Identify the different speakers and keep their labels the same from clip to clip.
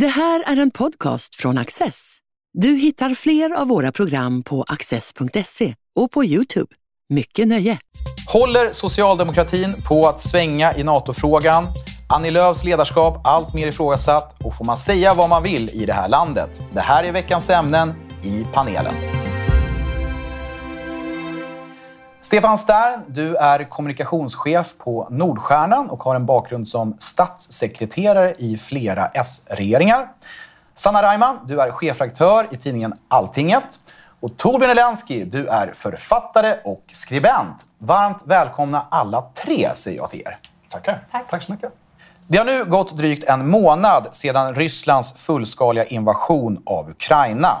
Speaker 1: Det här är en podcast från Access. Du hittar fler av våra program på access.se och på Youtube. Mycket nöje!
Speaker 2: Håller socialdemokratin på att svänga i NATO-frågan? Annie Lööfs ledarskap allt mer ifrågasatt och får man säga vad man vill i det här landet? Det här är veckans ämnen i panelen. Stefan Stern, du är kommunikationschef på Nordstjärnan och har en bakgrund som statssekreterare i flera S-regeringar. Sanna Reimann, du är chefredaktör i tidningen Alltinget. Och Torbjörn Elensky, du är författare och skribent. Varmt välkomna alla tre, säger jag till er.
Speaker 3: Tackar. Tack. Tack så mycket.
Speaker 2: Det har nu gått drygt en månad sedan Rysslands fullskaliga invasion av Ukraina.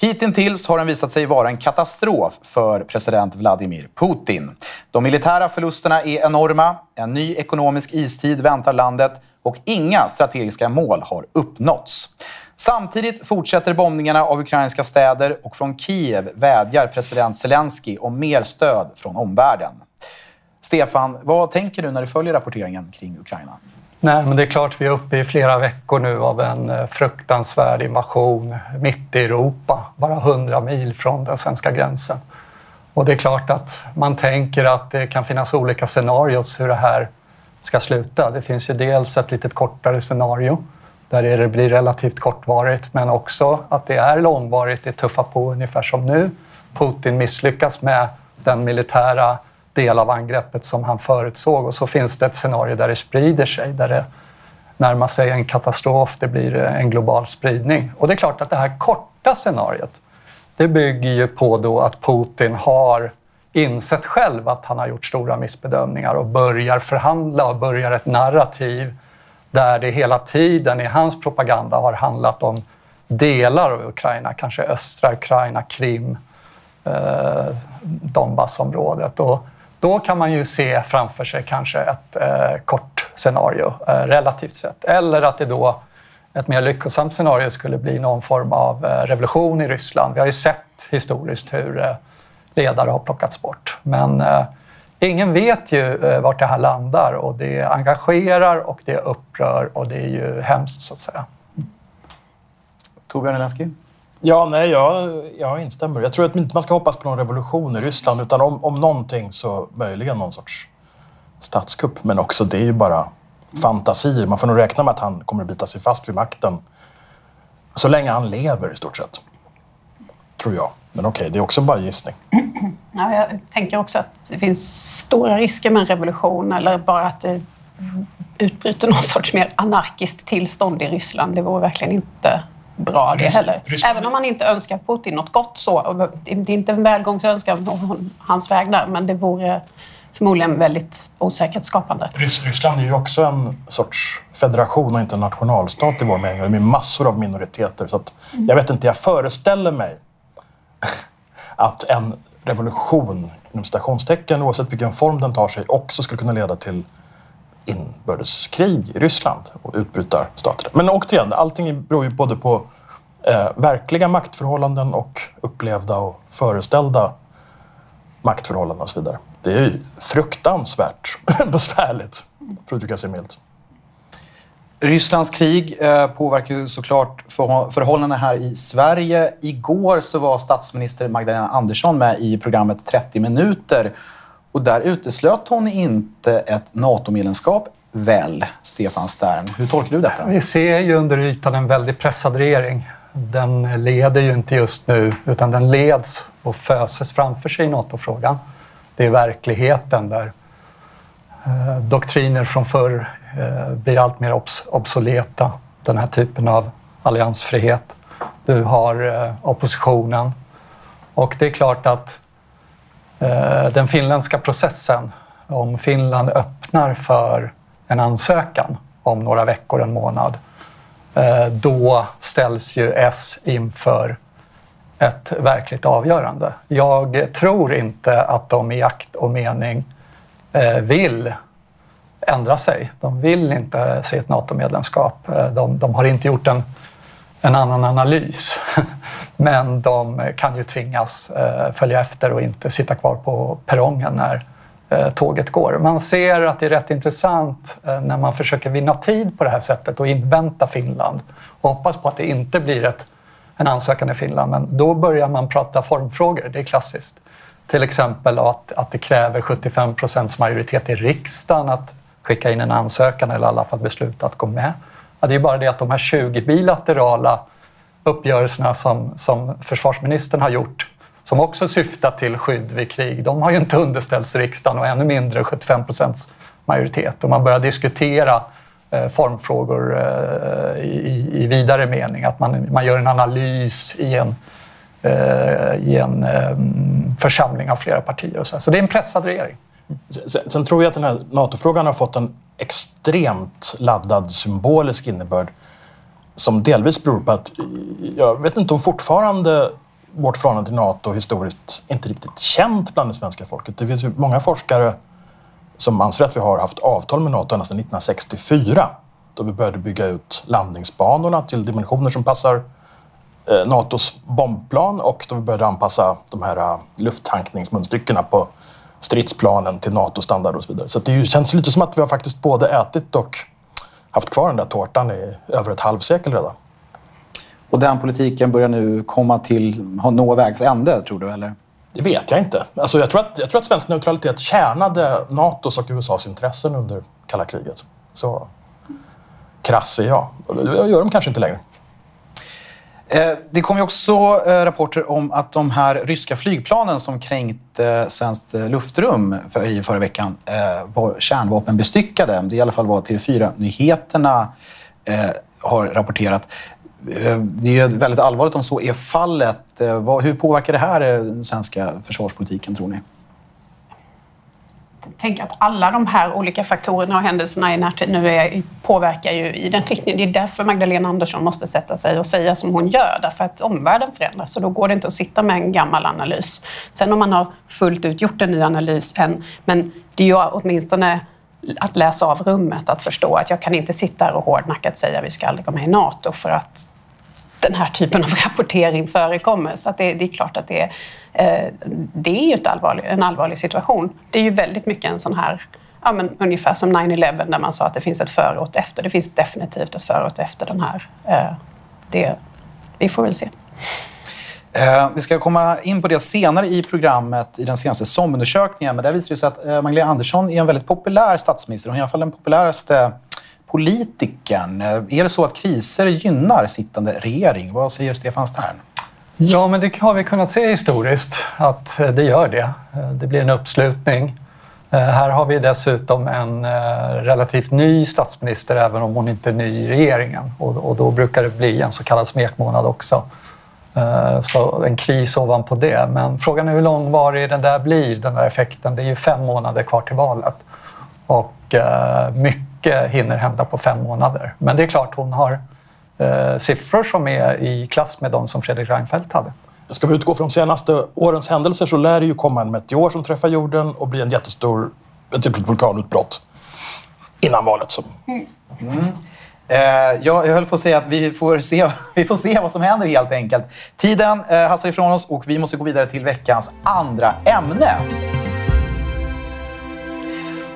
Speaker 2: Hittills har den visat sig vara en katastrof för president Vladimir Putin. De militära förlusterna är enorma, en ny ekonomisk istid väntar landet och inga strategiska mål har uppnåtts. Samtidigt fortsätter bombningarna av ukrainska städer och från Kiev vädjar president Zelensky om mer stöd från omvärlden. Stefan, vad tänker du när du följer rapporteringen kring Ukraina?
Speaker 3: Nej, men det är klart vi är uppe i flera veckor nu av en eh, fruktansvärd invasion mitt i Europa, bara 100 mil från den svenska gränsen. Och det är klart att man tänker att det kan finnas olika scenarios hur det här ska sluta. Det finns ju dels ett lite kortare scenario där det blir relativt kortvarigt, men också att det är långvarigt, det tuffar på ungefär som nu. Putin misslyckas med den militära del av angreppet som han förutsåg och så finns det ett scenario där det sprider sig, där det närmar sig en katastrof, det blir en global spridning. Och det är klart att det här korta scenariot, det bygger ju på då att Putin har insett själv att han har gjort stora missbedömningar och börjar förhandla och börjar ett narrativ där det hela tiden i hans propaganda har handlat om delar av Ukraina, kanske östra Ukraina, Krim, eh, Donbassområdet. Och då kan man ju se framför sig kanske ett eh, kort scenario eh, relativt sett. Eller att det då, ett mer lyckosamt scenario skulle bli någon form av eh, revolution i Ryssland. Vi har ju sett historiskt hur eh, ledare har plockats bort. Men eh, ingen vet ju eh, vart det här landar och det engagerar och det upprör och det är ju hemskt så att säga.
Speaker 2: Torbjörn Elensky?
Speaker 4: Ja, nej, jag, jag instämmer. Jag tror att man ska hoppas på någon revolution i Ryssland, utan om, om någonting så möjligen någon sorts statskupp. Men också, det är ju bara fantasier. Man får nog räkna med att han kommer att bita sig fast vid makten så länge han lever i stort sett. Tror jag. Men okej, okay, det är också bara gissning.
Speaker 5: Ja, jag tänker också att det finns stora risker med en revolution eller bara att det utbryter någon sorts mer anarkiskt tillstånd i Ryssland. Det vore verkligen inte bra det heller. Även om man inte önskar Putin något gott så. Det är inte en välgångsönskan på hans vägnar, men det vore förmodligen väldigt osäkerhetsskapande.
Speaker 4: Ryssland är ju också en sorts federation och inte en nationalstat i vår mening. Med massor av minoriteter. Så att, jag vet inte, jag föreställer mig att en revolution, inom citationstecken, oavsett vilken form den tar sig, också skulle kunna leda till inbördeskrig i Ryssland och utbrytarstater. Men återigen, allting beror ju både på eh, verkliga maktförhållanden och upplevda och föreställda maktförhållanden och så vidare. Det är ju fruktansvärt besvärligt, för att uttrycka sig milt.
Speaker 2: Rysslands krig eh, påverkar ju såklart förhållandena här i Sverige. Igår så var statsminister Magdalena Andersson med i programmet 30 minuter och där uteslöt hon inte ett NATO-medlemskap väl, Stefan Stern. Hur tolkar du detta?
Speaker 3: Vi ser ju under ytan en väldigt pressad regering. Den leder ju inte just nu, utan den leds och föses framför sig i NATO-frågan. Det är verkligheten där eh, doktriner från förr eh, blir allt mer obs obsoleta. Den här typen av alliansfrihet. Du har eh, oppositionen. Och det är klart att Eh, den finländska processen, om Finland öppnar för en ansökan om några veckor, en månad, eh, då ställs ju S inför ett verkligt avgörande. Jag tror inte att de i akt och mening eh, vill ändra sig. De vill inte se ett NATO-medlemskap. De, de, har inte gjort en, en annan analys. Men de kan ju tvingas eh, följa efter och inte sitta kvar på perrongen när eh, tåget går. Man ser att det är rätt intressant eh, när man försöker vinna tid på det här sättet och invänta Finland och hoppas på att det inte blir ett, en ansökan i Finland. Men då börjar man prata formfrågor, det är klassiskt. Till exempel att, att det kräver 75 procents majoritet i riksdagen att skicka in en ansökan eller i alla fall besluta att gå med. Ja, det är bara det att de här 20 bilaterala uppgörelserna som, som försvarsministern har gjort som också syftar till skydd vid krig, de har ju inte underställts riksdagen och ännu mindre 75 procents majoritet. Och man börjar diskutera eh, formfrågor eh, i, i, vidare mening, att man, man gör en analys i en, eh, i en eh, församling av flera partier. Och så. så det är en pressad regering.
Speaker 4: Sen, sen, tror jag att den här NATO-frågan har fått en extremt laddad symbolisk innebörd som delvis beror på att jag vet inte om fortfarande vårt förhållande till NATO historiskt inte riktigt känt bland det svenska folket. Det finns ju många forskare som anser att vi har haft avtal med NATO ända sedan 1964 då vi började bygga ut landningsbanorna till dimensioner som passar eh, NATOs bombplan och då vi började anpassa de här eh, lufttankningsmunstyckena på stridsplanen till NATO-standard och så vidare. Så det känns lite som att vi har faktiskt både ätit och haft kvar den där tårtan i över ett halvsekel redan.
Speaker 2: Och den politiken börjar nu komma till, nå vägs ände, tror du? Eller?
Speaker 4: Det vet jag inte. Alltså jag, tror att, jag tror att svensk neutralitet tjänade NATOs och USAs intressen under kalla kriget. Så krass är jag. Det gör de kanske inte längre.
Speaker 2: Eh, det kom ju också eh, rapporter om att de här ryska flygplanen som kränkte eh, svenskt luftrum luftrum i förra veckan var kärnvapenbestyckade. Det är i alla fall vad TV4-nyheterna har rapporterat. Det är väldigt allvarligt om så är fallet. Hur påverkar det här den svenska försvarspolitiken, tror ni?
Speaker 5: Tänka att alla de här olika faktorerna och händelserna i närtid nu är, påverkar ju i den riktningen. Det är därför Magdalena Andersson måste sätta sig och säga som hon gör, därför att omvärlden förändras och då går det inte att sitta med en gammal analys. Sen om man har fullt ut gjort en ny analys än, men det är ju åtminstone att läsa av rummet, att förstå att jag kan inte sitta här och hårdnackat säga att vi ska aldrig gå med i NATO för att den här typen av rapportering förekommer. Så att det, det är klart att det eh, det är ju ett allvarlig, en allvarlig situation. Det är ju väldigt mycket en sån här Ja, men ungefär som 9-11 där man sa att det finns ett före och ett efter. Det finns definitivt ett före och ett efter den här. Eh, det, vi får väl se.
Speaker 2: Eh, vi ska komma in på det senare i programmet i den senaste SOM-undersökningen. Men där visar det sig att eh, Magdalena Andersson är en väldigt populär statsminister. Hon är i alla fall den populäraste politikern. Är det så att kriser gynnar sittande regering? Vad säger Stefan Stern?
Speaker 3: Ja, men det har vi kunnat se historiskt att eh, det gör det. Eh, det blir en uppslutning. Eh, här har vi dessutom en relativt ny statsminister, även om hon inte är ny i regeringen. Och då brukar det bli en så kallad smekmånad också. Så en kris ovanpå det. Men frågan är hur långvarig den där blir, den där effekten. Det är ju fem månader kvar till valet. Och mycket mycket hinner hända på fem månader. Men det är klart hon har eh, siffror som är i klass med de som Fredrik Reinfeldt hade.
Speaker 4: Ska vi utgå från senaste årens händelser så lär det ju komma en meteor som träffar jorden och bli en jättestor, ett typ vulkanutbrott innan valet. Så. Mm.
Speaker 2: Mm. Eh, jag, höll på att säga att vi får, se, vi får se vad som händer helt enkelt. Tiden eh, hastar ifrån oss och vi måste gå vidare till veckans andra ämne.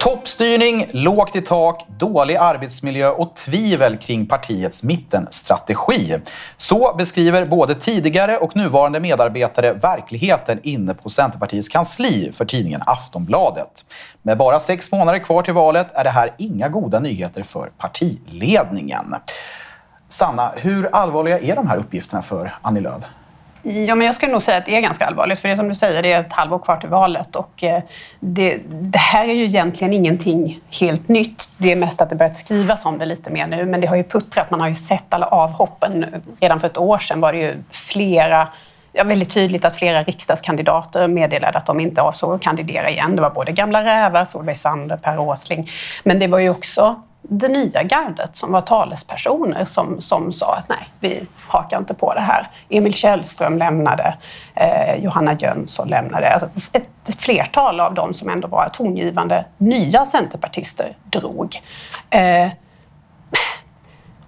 Speaker 2: Toppstyrning, lågt i tak, dålig arbetsmiljö och tvivel kring partiets mittenstrategi. Så beskriver både tidigare och nuvarande medarbetare verkligheten inne på Centerpartiets kansli för tidningen Aftonbladet. Med bara sex månader kvar till valet är det här inga goda nyheter för partiledningen. Sanna, hur allvarliga är de här uppgifterna för Annie Lööf?
Speaker 5: Ja, men jag skulle nog säga att det är ganska allvarligt. För det är som du säger, det är ett halvår kvar till valet. Och eh, det, det, här är ju egentligen ingenting helt nytt. Det är mest att det börjat skrivas om det lite mer nu. Men det har ju puttrat. Man har ju sett alla avhoppen. Redan för ett år sedan var det ju flera ja, väldigt tydligt att flera riksdagskandidater meddelade att de inte avsåg att kandidera igen. Det var både gamla rävar, Solveig Sander, Per Åsling. Men det var ju också det nya gardet som var talespersoner som, som sa att nej, vi hakar inte på det här. Emil Källström lämnade, eh, Johanna Jönsson lämnade. Alltså ett, ett, flertal av dem som ändå var tongivande nya centerpartister drog. Eh,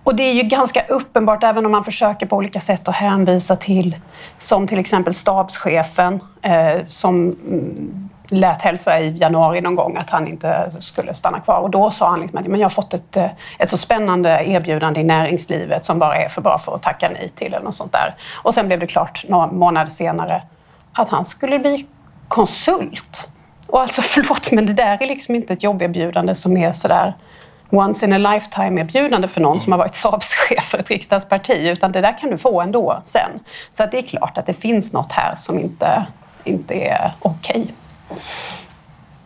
Speaker 5: och det är ju ganska uppenbart, även om man försöker på olika sätt att hänvisa till, som till exempel stabschefen, eh, som mm, lät hälsa i januari någon gång att han inte skulle stanna kvar. Och då sa han liksom att men jag har fått ett, eh, ett så spännande erbjudande i näringslivet som bara är för bra för att tacka nej till eller något sånt där. Och sen blev det klart några månader senare att han skulle bli konsult. Och alltså förlåt, men det där är liksom inte ett jobberbjudande som är sådär once in a lifetime-erbjudande för någon som har varit Saabs-chef för ett riksdagsparti, utan det där kan du få ändå sen. Så att det är klart att det finns något här som inte, inte är okej. Okay.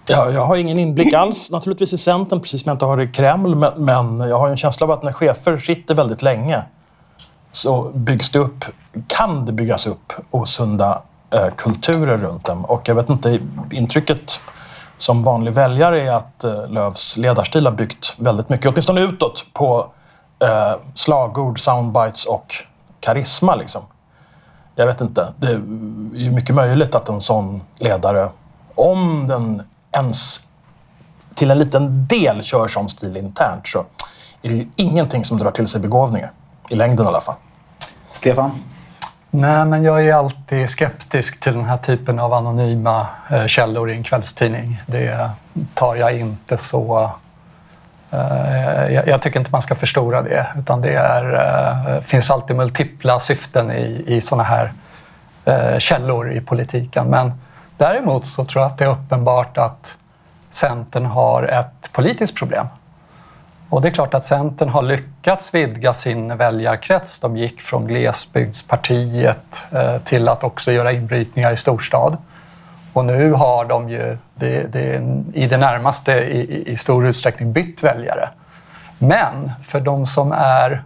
Speaker 4: Ja, jag har ingen inblick alls naturligtvis i Centern, precis som jag inte har i Kreml, men, men jag har en känsla av att när chefer sitter väldigt länge så byggs det upp, kan det byggas upp osunda eh, kulturer runt dem. Och jag vet inte, intrycket som vanlig väljare är att eh, Lövs ledarstil har byggt väldigt mycket, åtminstone utåt, på eh, slagord, soundbites och karisma. Liksom. Jag vet inte. Det är ju mycket möjligt att en sån ledare, om den ens till en liten del kör sån stil internt, så är det ju ingenting som drar till sig begåvningar. I längden i alla fall.
Speaker 2: Stefan?
Speaker 3: Nej, men jag är alltid skeptisk till den här typen av anonyma eh, källor i en kvällstidning. Det tar jag inte så... Eh, jag, tycker inte man ska förstora det, utan det är, eh, finns alltid multipla syften i, i sådana här källor i politiken. Men däremot så tror jag att det är uppenbart att Centern har ett politiskt problem. Och det är klart att Centern har lyckats vidga sin väljarkrets. De gick från glesbygdspartiet eh, till att också göra inbrytningar i storstad. Och nu har de ju det, det, i det närmaste i, i, stor utsträckning bytt väljare. Men för de som är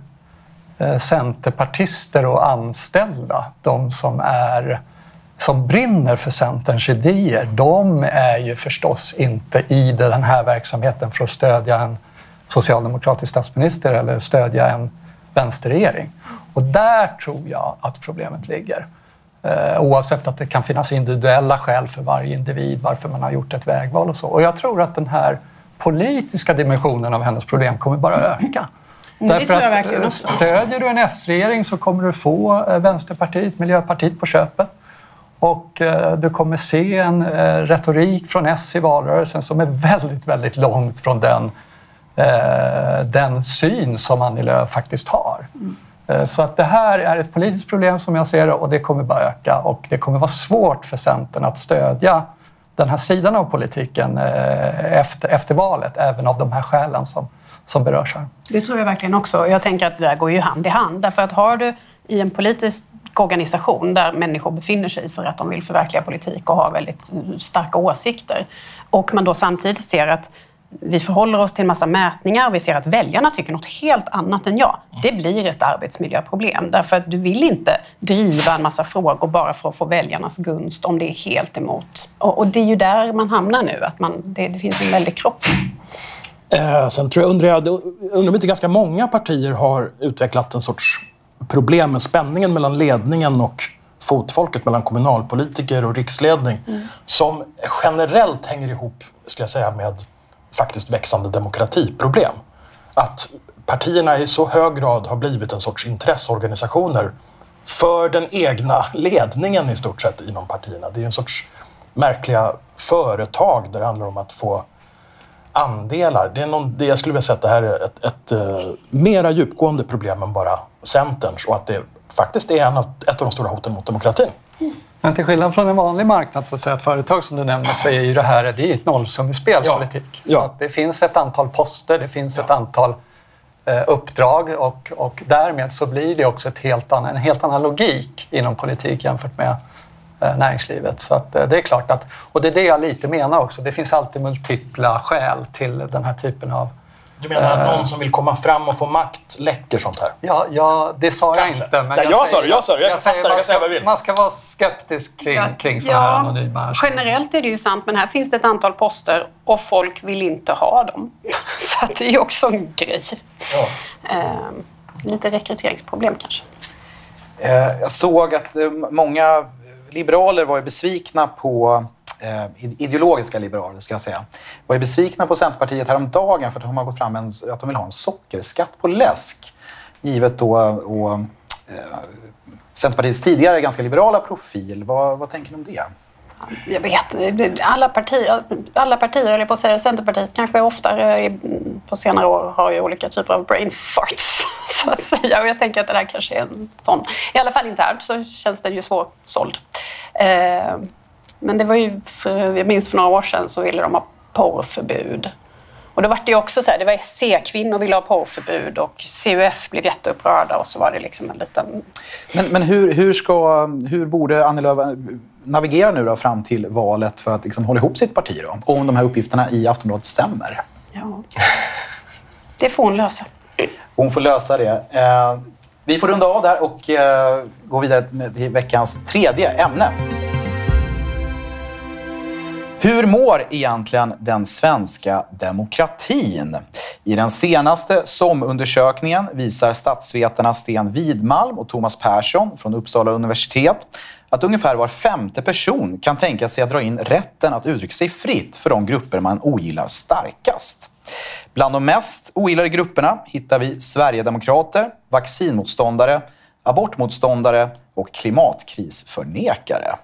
Speaker 3: eh, centerpartister och anställda, de som, är, som brinner för Centerns idéer, de är ju förstås inte i den här verksamheten för att stödja en socialdemokratisk statsminister eller stödja en vänsterregering. Och där tror jag att problemet ligger. Eh, oavsett att det kan finnas individuella skäl för varje individ varför man har gjort ett vägval och så. Och jag tror att den här politiska dimensionen av hennes problem kommer bara öka.
Speaker 5: Mm, Därför att
Speaker 3: stödjer du en S-regering så kommer du få eh, Vänsterpartiet, Miljöpartiet på köpet. Och eh, du kommer se en retorik från S i valrörelsen som är väldigt, väldigt långt från den eh, den syn som Annie Lööf faktiskt har. Mm. Eh, så att det här är ett politiskt problem som jag ser det och det kommer bara öka och det kommer vara svårt för Centern att stödja den här sidan av politiken eh, efter, efter valet, även av de här skälen som, som berörs här.
Speaker 5: Det tror jag verkligen också. Jag tänker att det där går ju hand i hand. Därför att har du i en politisk organisation där människor befinner sig för att de vill förverkliga politik och har väldigt starka åsikter och man då samtidigt ser att vi förhåller oss till en massa mätningar och vi ser att väljarna tycker något helt annat än jag. Det blir ett arbetsmiljöproblem därför att du vill inte driva en massa frågor bara för att få väljarnas gunst om det är helt emot. Och, och det är ju där man hamnar nu, att man, det, det finns en väldig krock.
Speaker 4: Eh, sen tror jag, undrar jag undrar om inte ganska många partier har utvecklat en sorts problem med spänningen mellan ledningen och fotfolket, mellan kommunalpolitiker och riksledning, mm. som generellt hänger ihop, skulle jag säga, med faktiskt växande demokratiproblem. Att partierna i så hög grad har blivit en sorts intresseorganisationer för den egna ledningen i stort sett inom partierna. Det är en sorts märkliga företag där det handlar om att få andelar. Det är någon, det jag skulle vilja säga att det här är ett, ett, ett uh, mera djupgående problem än bara Centerns och att det faktiskt är en av, ett av de stora hoten mot demokratin.
Speaker 3: Men till skillnad från en vanlig marknad, så att säga, ett företag som du nämner, så är ju det här det är ett nollsummespel, ja. politik. Ja. Så att det finns ett antal poster, det finns ja. ett antal eh, uppdrag och, och därmed så blir det också ett helt annan, en helt annan logik inom politik jämfört med eh, näringslivet. Så att, eh, det är klart att, och det är det jag lite menar också, det finns alltid multipla skäl till den här typen av
Speaker 4: du menar att någon som vill komma fram och få makt läcker sånt här?
Speaker 3: Ja, ja det sa Kanske. jag inte.
Speaker 4: Men Nej, jag, jag sa det, jag sa det. Jag, jag kan säga vad jag vill.
Speaker 3: Man ska vara skeptisk kring, ja, kring sådana ja, här anonyma...
Speaker 5: Generellt är det ju sant, men här finns det ett antal poster och folk vill inte ha dem. Så det är ju också en grej. Ja. Eh, lite rekryteringsproblem kanske.
Speaker 2: Eh, jag såg att eh, många liberaler var ju besvikna på eh, ideologiska liberaler, ska jag säga, var ju besvikna på Centerpartiet häromdagen för att de har gått fram med att de vill ha en sockerskatt på läsk. Givet då och, eh, Centerpartiets tidigare ganska liberala profil. Vad, vad tänker ni om det?
Speaker 5: Jag vet alla partier, alla partier eller på att säga, Centerpartiet kanske oftare på senare år har ju olika typer av brain farts så att säga. Och jag tänker att det där kanske är en sån. I alla fall internt så känns den ju svårsåld. Eh, men det var ju, för, jag minns för några år sedan så ville de ha porrförbud. Och då var det ju också så här, det var C-kvinnor ville ha porrförbud och CUF blev jätteupprörda och så var det liksom en liten...
Speaker 2: Men, men hur, hur, ska, hur borde Annie Lööf navigera nu då fram till valet för att liksom hålla ihop sitt parti då? Om de här uppgifterna i Aftonbladet stämmer?
Speaker 5: Ja, det får hon lösa.
Speaker 2: Hon får lösa det. Eh, vi får runda av där och eh, gå vidare till veckans tredje ämne. Hur mår egentligen den svenska demokratin? I den senaste SOM-undersökningen visar statsvetarna Sten Widmalm och Thomas Persson från Uppsala universitet att ungefär var femte person kan tänka sig att dra in rätten att uttrycka sig fritt för de grupper man ogillar starkast. Bland de mest ogillade grupperna hittar vi Sverigedemokrater, vaccinmotståndare, abortmotståndare och klimatkrisförnekare.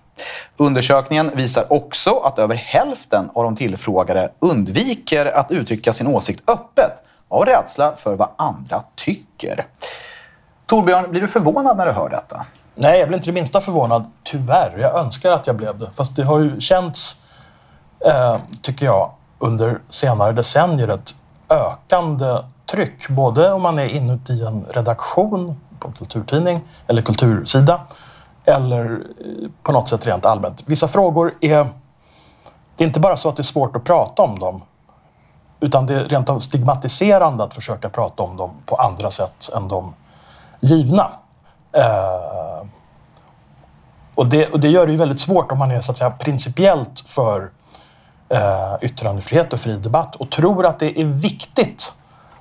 Speaker 2: Undersökningen visar också att över hälften av de tillfrågade undviker att uttrycka sin åsikt öppet av rädsla för vad andra tycker. Torbjörn, blir du förvånad när du hör detta?
Speaker 4: Nej, jag blir inte det minsta förvånad. Tyvärr. Jag önskar att jag blev det. Fast det har ju känts, eh, tycker jag, under senare decennier ett ökande tryck. Både om man är inuti en redaktion på en kulturtidning eller kultursida eller eh, på något sätt rent allmänt. Vissa frågor är... Det är inte bara så att det är svårt att prata om dem utan det är rent av stigmatiserande att försöka prata om dem på andra sätt än de givna. Eh, och, det, och det gör det ju väldigt svårt om man är så att säga principiellt för eh, yttrandefrihet och fri debatt och tror att det är viktigt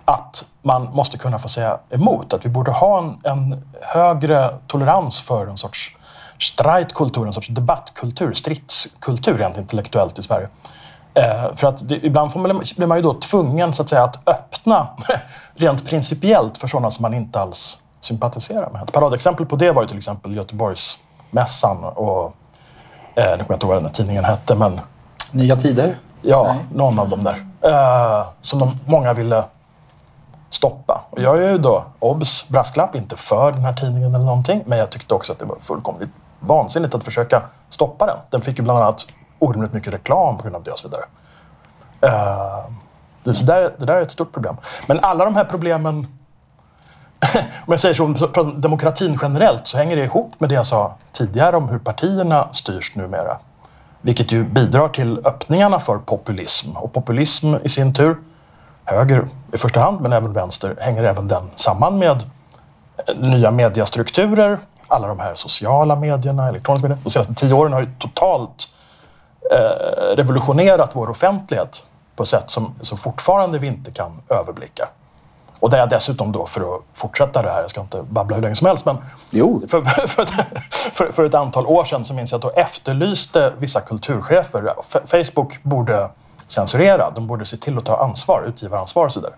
Speaker 4: att man måste kunna få säga emot. Att vi borde ha en, en högre tolerans för en sorts Streitkultur, en sorts debattkultur, stridskultur rent intellektuellt i Sverige. Eh, för att det, ibland får man, blir man ju då tvungen så att, säga, att öppna rent principiellt för sådana som man inte alls sympatiserar med. Ett paradexempel på det var ju till exempel Göteborgsmässan och eh, nu kommer jag inte ihåg vad den här tidningen hette men...
Speaker 2: Nya Tider?
Speaker 4: Ja, Nej. någon av dem där. Eh, som de, många ville stoppa. Och jag är ju då, obs, brasklapp, inte för den här tidningen eller någonting. Men jag tyckte också att det var fullkomligt vansinnigt att försöka stoppa den. Den fick ju bland annat orimligt mycket reklam på grund av det och så vidare. Uh, det, så där, det där är ett stort problem. Men alla de här problemen, om jag säger så om demokratin generellt, så hänger det ihop med det jag sa tidigare om hur partierna styrs numera. Vilket ju bidrar till öppningarna för populism. Och populism i sin tur, höger i första hand, men även vänster, hänger även den samman med nya mediestrukturer, alla de här sociala medierna, elektroniska medier. De senaste tio åren har ju totalt eh, revolutionerat vår offentlighet på ett sätt som, som fortfarande vi inte kan överblicka. Och där jag dessutom då, för att fortsätta det här, jag ska inte babbla hur länge som helst, men
Speaker 2: jo.
Speaker 4: För, för, för, för, ett antal år sedan så minns jag att då efterlyste vissa kulturchefer, Facebook borde censurera, de borde se till att ta ansvar, utgivaransvar och så vidare.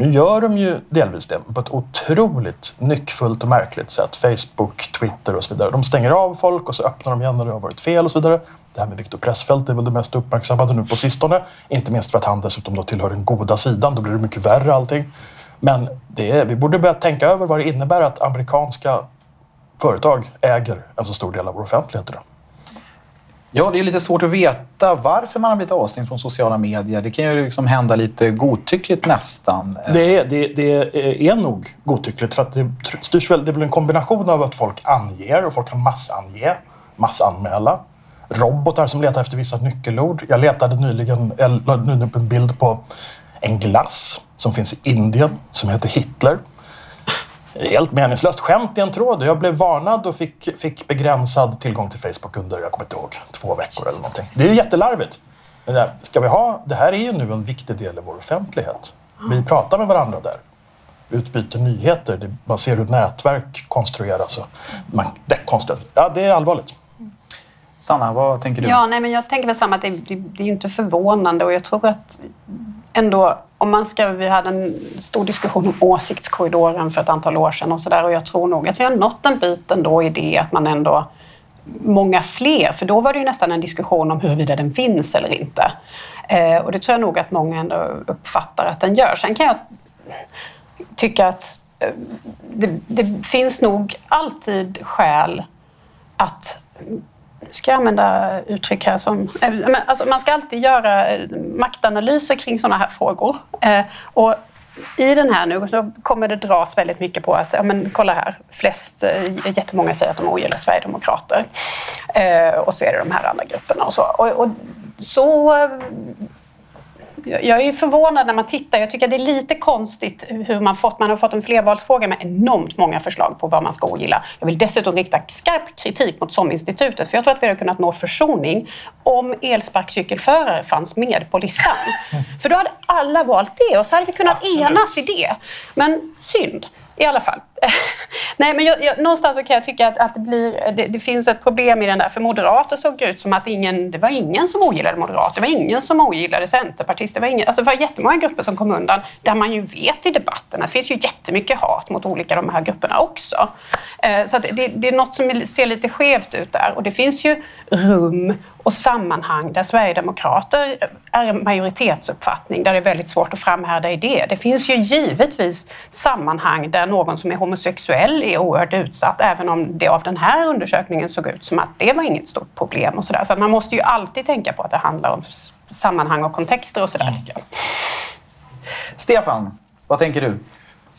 Speaker 4: Nu gör de ju delvis det på ett otroligt nyckfullt och märkligt sätt. Facebook, Twitter och så vidare. De stänger av folk och så öppnar de igen när det har varit fel och så vidare. Det här med Viktor Pressfeldt är väl det mest uppmärksammade nu på sistone. Inte minst för att han dessutom då tillhör den goda sidan. Då blir det mycket värre allting. Men det är, vi borde börja tänka över vad det innebär att amerikanska företag äger en så stor del av vår offentlighet idag.
Speaker 2: Ja, det är lite svårt att veta varför man har blivit avstängd från sociala medier. Det kan ju liksom hända lite godtyckligt nästan.
Speaker 4: Det är, det, det är nog godtyckligt för att det styrs väl, det är väl en kombination av att folk anger och folk kan massange, massanmäla. Robotar som letar efter vissa nyckelord. Jag letade nyligen, jag nyligen upp en bild på en glass som finns i Indien som heter Hitler. Helt meningslöst skämt i en tråd. Jag blev varnad och fick, fick begränsad tillgång till Facebook under, jag kommer inte ihåg, två veckor eller någonting. Det är ju jättelarvigt. Men det, ska vi ha, det här är ju nu en viktig del i vår offentlighet. Vi pratar med varandra där. Utbyter nyheter. Man ser hur nätverk konstrueras. Och man dekonstruerar. Ja, det är allvarligt.
Speaker 2: Sanna, vad tänker du?
Speaker 5: Ja, nej, men jag tänker väl samma. Att det, det, det är ju inte förvånande och jag tror att ändå, om man ska, vi hade en stor diskussion om åsiktskorridoren för ett antal år sedan och sådär och jag tror nog att vi har nått en bit ändå i det att man ändå många fler, för då var det ju nästan en diskussion om huruvida den finns eller inte. Eh, och det tror jag nog att många ändå uppfattar att den gör. Sen kan jag tycka att eh, det, det finns nog alltid skäl att ska jag använda uttryck här som... Eh, alltså man ska alltid göra eh, maktanalyser kring sådana här frågor. Eh, och i den här nu så kommer det dras väldigt mycket på att, ja men kolla här, flest, jättemånga säger att de ogillar Sverigedemokrater. och så är det de här andra grupperna och så. Och, och så jag är förvånad när man tittar. Jag tycker det är lite konstigt hur man fått... Man har fått en flervalsfråga med enormt många förslag på vad man ska ogilla. Jag vill dessutom rikta skarp kritik mot SOM-institutet för jag tror att vi hade kunnat nå försoning om elsparkcykelförare fanns med på listan. För då hade alla valt det och så hade vi kunnat Absolut. enas i det. Men synd i alla fall. Nej, men jag, jag, någonstans så kan jag tycka att, att det, blir, det, det, finns ett problem i den där. För moderater såg det ut som att ingen, det var ingen som ogillade moderater. Det var ingen som ogillade centerpartister. Det var, ingen, alltså det var jättemånga grupper som kom undan. Där man ju vet i debatten att det finns ju jättemycket hat mot olika de här grupperna också. Eh, så det, det, är något som ser lite skevt ut där. Och det finns ju rum och sammanhang där Sverigedemokrater är en majoritetsuppfattning, där det är väldigt svårt att framhärda i det. Det finns ju givetvis sammanhang där någon som är homosexuell är oerhört utsatt, även om det av den här undersökningen såg ut som att det var inget stort problem. och Så, där. så man måste ju alltid tänka på att det handlar om sammanhang och kontexter och sådär, mm. tycker jag.
Speaker 2: Stefan, vad tänker du?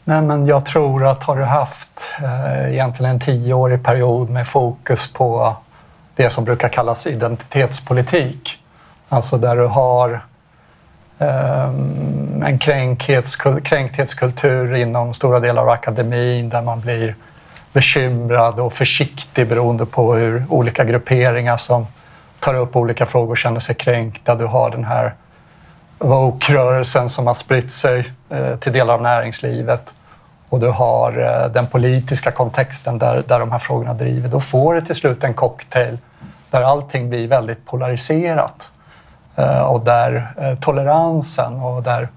Speaker 3: Nej, men jag tror att har du haft eh, egentligen en tioårig period med fokus på det som brukar kallas identitetspolitik. Alltså där du har Ehm, en kränkthetskultur inom stora delar av akademin där man blir bekymrad och försiktig beroende på hur olika grupperingar som tar upp olika frågor känner sig kränkta. Du har den här woke-rörelsen som har spritt sig eh, till delar av näringslivet och du har eh, den politiska kontexten där, där de här frågorna driver. Då får du till slut en cocktail där allting blir väldigt polariserat Eh, och där eh, toleransen och där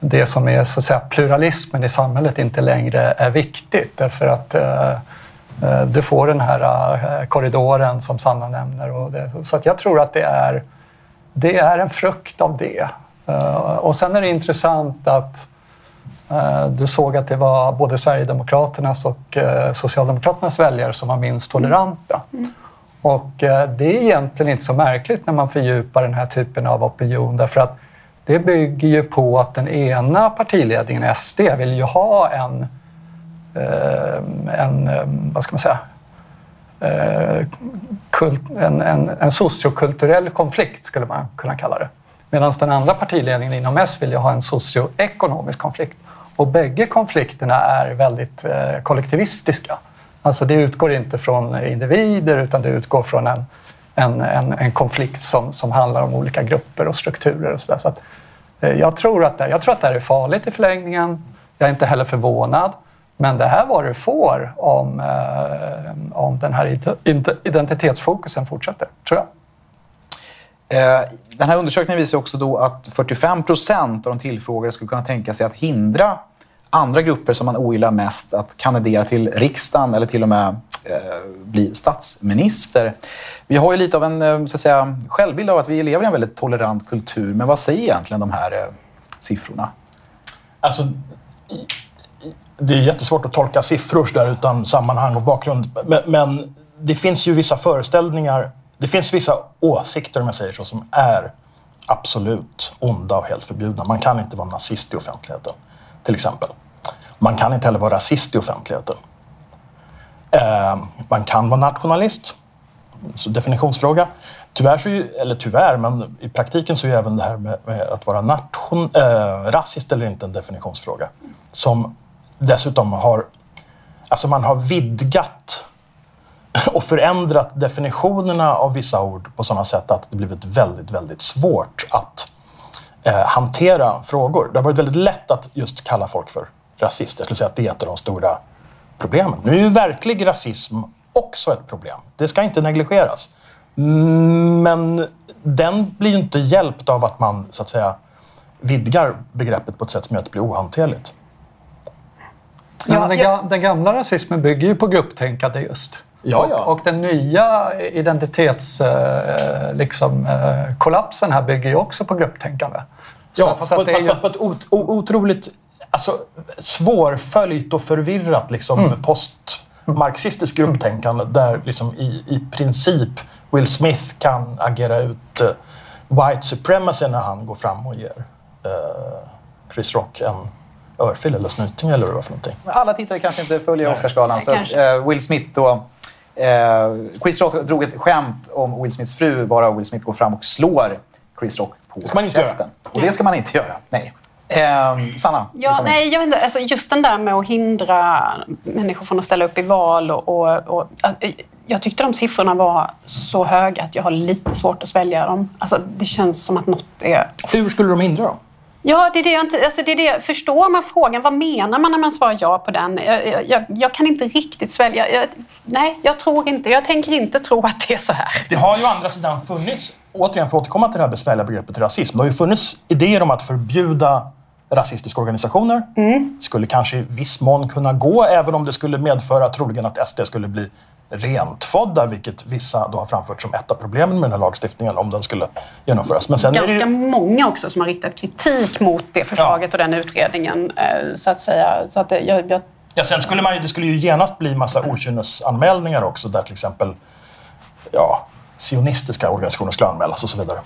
Speaker 3: det som är så att säga, pluralismen i samhället inte längre är viktigt därför att eh, eh du får den här korridoren som Sanna nämner. Och det, så att jag tror att det är, det är en frukt av det. Och sen är det intressant att du såg att det var både Sverigedemokraternas och Socialdemokraternas väljare som var minst toleranta. Mm. Och eh, det är egentligen inte så märkligt när man fördjupar den här typen av opinion därför att det bygger ju på att den ena partiledningen, SD, vill ju ha en, eh, en eh, vad ska man säga, en, en, en sociokulturell konflikt skulle man kunna kalla det. Medan den andra partiledningen inom S vill ju ha en socioekonomisk konflikt. Och bägge konflikterna är väldigt kollektivistiska. Alltså det utgår inte från individer utan det utgår från en, en, en, en konflikt som, som handlar om olika grupper och strukturer. Och så, där. så att, eh, jag, tror att det, jag tror att det här är farligt i förlängningen. Jag är inte heller förvånad. Men det här var du får om, eh, om den här identitetsfokusen fortsätter, tror jag.
Speaker 2: Eh, den här undersökningen visar också då att 45 procent av de tillfrågade skulle kunna tänka sig att hindra andra grupper som man ogillar mest att kandidera till riksdagen eller till och med eh, bli statsminister. Vi har ju lite av en eh, så att säga, självbild av att vi lever i en väldigt tolerant kultur. Men vad säger egentligen de här eh, siffrorna?
Speaker 4: Alltså, det är jättesvårt att tolka siffror där utan sammanhang och bakgrund. Men, men det finns ju vissa föreställningar, det finns vissa åsikter om jag säger så, som är absolut onda och helt förbjudna. Man kan inte vara nazist i offentligheten till exempel. Man kan inte heller vara rasist i offentligheten. Eh, man kan vara nationalist. Så definitionsfråga. Tyvärr, så ju, eller tyvärr, men i praktiken så är även det här med, med att vara nation, eh, rasist eller inte en definitionsfråga. Som dessutom har, alltså man har vidgat och förändrat definitionerna av vissa ord på sådana sätt att det blivit väldigt, väldigt svårt att eh, hantera frågor. Det har varit väldigt lätt att just kalla folk för rasister. Jag skulle säga att det är ett av de stora problemen. Nu är ju verklig rasism också ett problem. Det ska inte negligeras. Men den blir ju inte hjälpt av att man så att säga vidgar begreppet på ett sätt som gör att det blir ohanterligt.
Speaker 3: Ja, den, den, gamla rasismen bygger ju på grupptänkande just.
Speaker 4: Ja, ja.
Speaker 3: Och, och den nya identitetskollapsen liksom, eh, kollapsen här bygger ju också på grupptänkande.
Speaker 4: Ja,
Speaker 3: Så-
Speaker 4: fast,
Speaker 3: så
Speaker 4: på,
Speaker 3: att det är
Speaker 4: fast,
Speaker 3: ju-
Speaker 4: fast på ett ot, o- otroligt alltså, svårföljt och förvirrat liksom,
Speaker 3: Mm.
Speaker 4: postmarxistiskt grupptänkande där liksom, i, i princip Will Smith kan agera ut eh, white supremacy när han går fram och ger eh, Chris Rock en örfil eller snyting eller vad det var för någonting.
Speaker 2: Alla tittare kanske inte följer Oscarsgalan. Så, eh, Will Smith då... Eh, Chris Rock drog ett skämt om Will Smiths fru, bara Will Smith går fram och slår Chris Rock på
Speaker 4: ska man inte
Speaker 2: käften. Och det ska man inte göra. Nej. Eh, Sanna?
Speaker 5: Ja, nej, jag vet inte, alltså just den där med att hindra människor från att ställa upp i val och, och, och alltså, jag tyckte de siffrorna var så höga att jag har lite svårt att svälja dem. Alltså, det känns som att något är...
Speaker 4: Hur skulle de hindra dem?
Speaker 5: Ja, det är det jag inte... Alltså det är det, förstår man frågan? Vad menar man när man svarar ja på den? Jag, jag- jag, kan inte riktigt svälja... Jag, nej, jag tror inte. Jag tänker inte tro att det är så här.
Speaker 4: Det har ju å andra sidan funnits, återigen för att återkomma till det här besvärliga begreppet rasism, det har ju funnits idéer om att förbjuda rasistiska organisationer. Skulle kanske i viss mån kunna gå, även om det skulle medföra troligen att SD skulle bli rentfodda, vilket vissa då har framfört som ett av problemen med den här lagstiftningen om den skulle genomföras. Men sen
Speaker 5: Ganska
Speaker 4: ju,
Speaker 5: många också som har riktat kritik mot det förslaget och den utredningen. eh, Så att säga. Så att det- jag, jag,
Speaker 4: ja, sen skulle man ju, det skulle ju genast bli massa okynnesanmälningar också, där till exempel ja, sionistiska organisationer skulle anmälas och så vidare.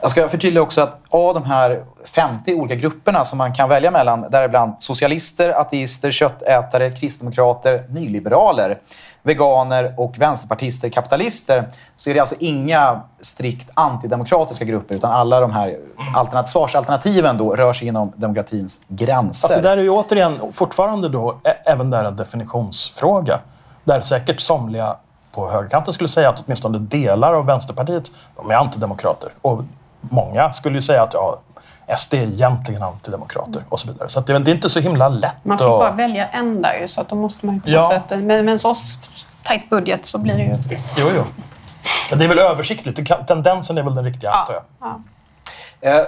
Speaker 2: Jag ska förtydliga också att av de här 50 olika grupperna som man kan välja mellan, däribland socialister, ateister, köttätare, kristdemokrater, nyliberaler, veganer och vänsterpartister, kapitalister, så är det alltså inga strikt antidemokratiska grupper, utan alla de här alternat- svarsalternativen då rör sig inom demokratins gränser.
Speaker 4: Fast det där är ju återigen fortfarande då ä- även där en definitionsfråga. Där säkert somliga på högerkanten skulle säga att åtminstone delar av Vänsterpartiet de är antidemokrater. Och många skulle ju säga att ja, SD är egentligen antidemokrater och så vidare. Så att det, det är inte så himla lätt.
Speaker 5: man får
Speaker 4: att-
Speaker 5: bara välja en där ju, så att då måste man ju på
Speaker 4: Ja.
Speaker 5: sätt... Men med en så tajt budget så blir det ju...
Speaker 4: Jo, jo. Men det är väl översiktligt. Tendensen är väl den riktiga, antar jag.
Speaker 5: ja.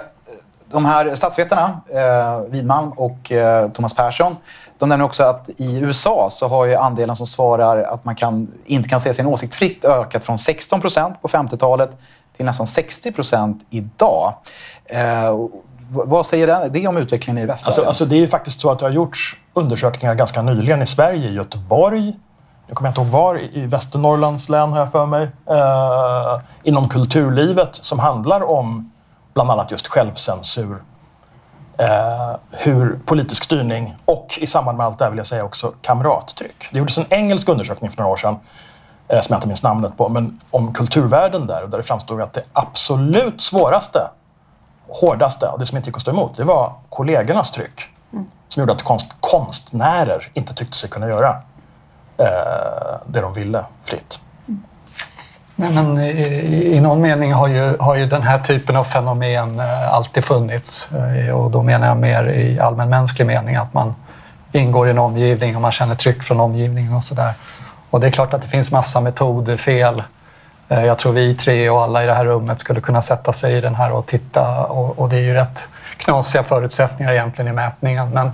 Speaker 2: De här statsvetarna, eh, Widmalm och eh, Thomas Persson, de nämner också att i USA så har ju andelen som svarar att man kan, inte kan se sin åsikt fritt ökat från 16 procent på 50-talet till nästan 60 procent idag. Eh, vad säger det- det om utvecklingen i västvärlden?
Speaker 4: Alltså, alltså det är ju faktiskt så att det har gjorts undersökningar ganska nyligen i Sverige, i Göteborg, jag kommer inte ihåg var, i Västernorrlands län har jag för mig, eh, inom kulturlivet som handlar om bland annat just självcensur, eh, hur politisk styrning och i samband med allt det här vill jag säga också kamrattryck. Det gjordes en engelsk undersökning för några år sedan eh, som jag inte minns namnet på, men om kulturvärlden där, där det framstod att det absolut svåraste hårdaste och det som inte gick att stå emot, det var kollegornas tryck. Som gjorde att konst, konstnärer inte tyckte sig kunna göra eh, det de ville fritt.
Speaker 3: Nej, men i, i någon mening har ju, har ju den här typen av fenomen eh, alltid funnits. Eh, och då menar jag mer i allmänmänsklig mening, att man ingår i en omgivning och man känner tryck från omgivningen och sådär. Och det är klart att det finns massa metodfel. Eh, jag tror vi tre och alla i det här rummet skulle kunna sätta sig i den här och titta och, och det är ju rätt knasiga förutsättningar egentligen i mätningen. Men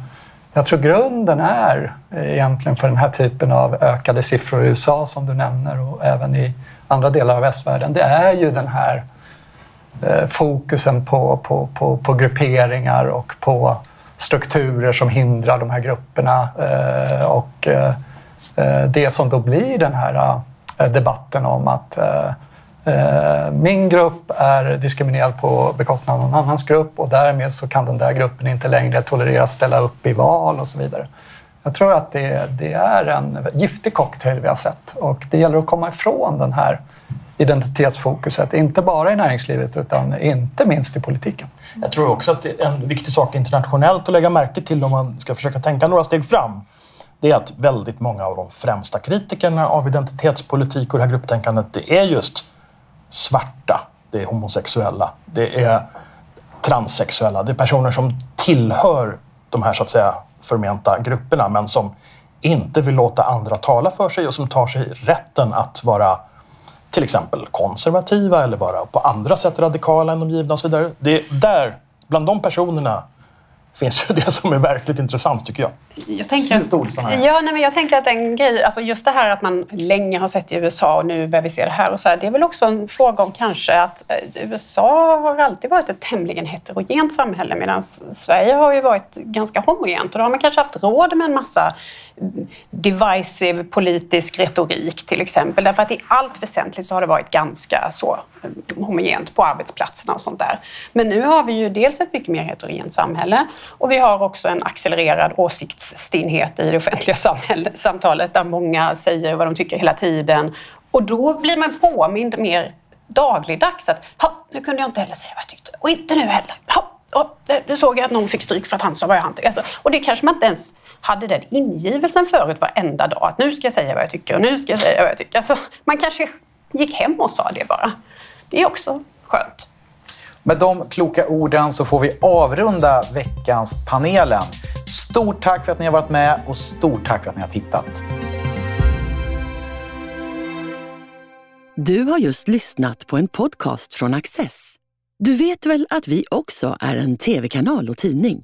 Speaker 3: jag tror grunden är egentligen för den här typen av ökade siffror i USA som du nämner och även i andra delar av västvärlden. Det är ju den här eh, fokusen på, på, på, på grupperingar och på strukturer som hindrar de här grupperna. Eh, och eh, det som då blir den här debatten om att min grupp är diskriminerad på bekostnad av någon annans grupp och därmed så kan den där gruppen inte längre tolereras ställa upp i val och så vidare. Jag tror att det, det är en giftig cocktail vi har sett och det gäller att komma ifrån den här identitetsfokuset, inte bara i näringslivet utan inte minst i politiken.
Speaker 4: Jag tror också att det är en viktig sak internationellt att lägga märke till om man ska försöka tänka några steg fram. Det är att väldigt många av de främsta kritikerna av identitetspolitik och det här grupptänkandet, det är just svarta, det är homosexuella, det är transsexuella, det är personer som tillhör de här så att säga förmenta grupperna men som inte vill låta andra tala för sig och som tar sig rätten att vara till exempel konservativa eller vara på andra sätt radikala än de givna och så vidare. Det är där, bland de personerna, finns ju det som är verkligt intressant tycker jag.
Speaker 5: Jag tänker,
Speaker 2: Slutord, här.
Speaker 5: ja, nej, men jag tänker att en grej, alltså just det här att man länge har sett i USA och nu börjar vi se det här och så här, det är väl också en fråga om kanske att eh, USA har alltid varit ett tämligen heterogent samhälle medan Sverige har ju varit ganska homogent och då har man kanske haft råd med en massa divisive politisk retorik till exempel. Därför att i allt väsentligt så har det varit ganska så eh, homogent på arbetsplatserna och sånt där. Men nu har vi ju dels ett mycket mer heterogent samhälle och vi har också en accelererad åsiktsstinnhet i det offentliga samtalet där många säger vad de tycker hela tiden. Och då blir man påmind mer dagligdags att nu kunde jag inte heller säga vad jag tyckte och inte nu heller. Ha, nu såg jag att någon fick stryk för att han sa vad han tyckte. Alltså, och det kanske man inte ens hade den ingivelsen förut varenda dag. Att nu ska jag säga vad jag tycker och nu ska jag säga vad jag tycker. Alltså, man kanske gick hem och sa det bara. Det är också skönt.
Speaker 2: Med de kloka orden så får vi avrunda veckans panelen. Stort tack för att ni har varit med och stort tack för att ni har tittat.
Speaker 1: Du har just lyssnat på en podcast från Access. Du vet väl att vi också är en tv-kanal och tidning?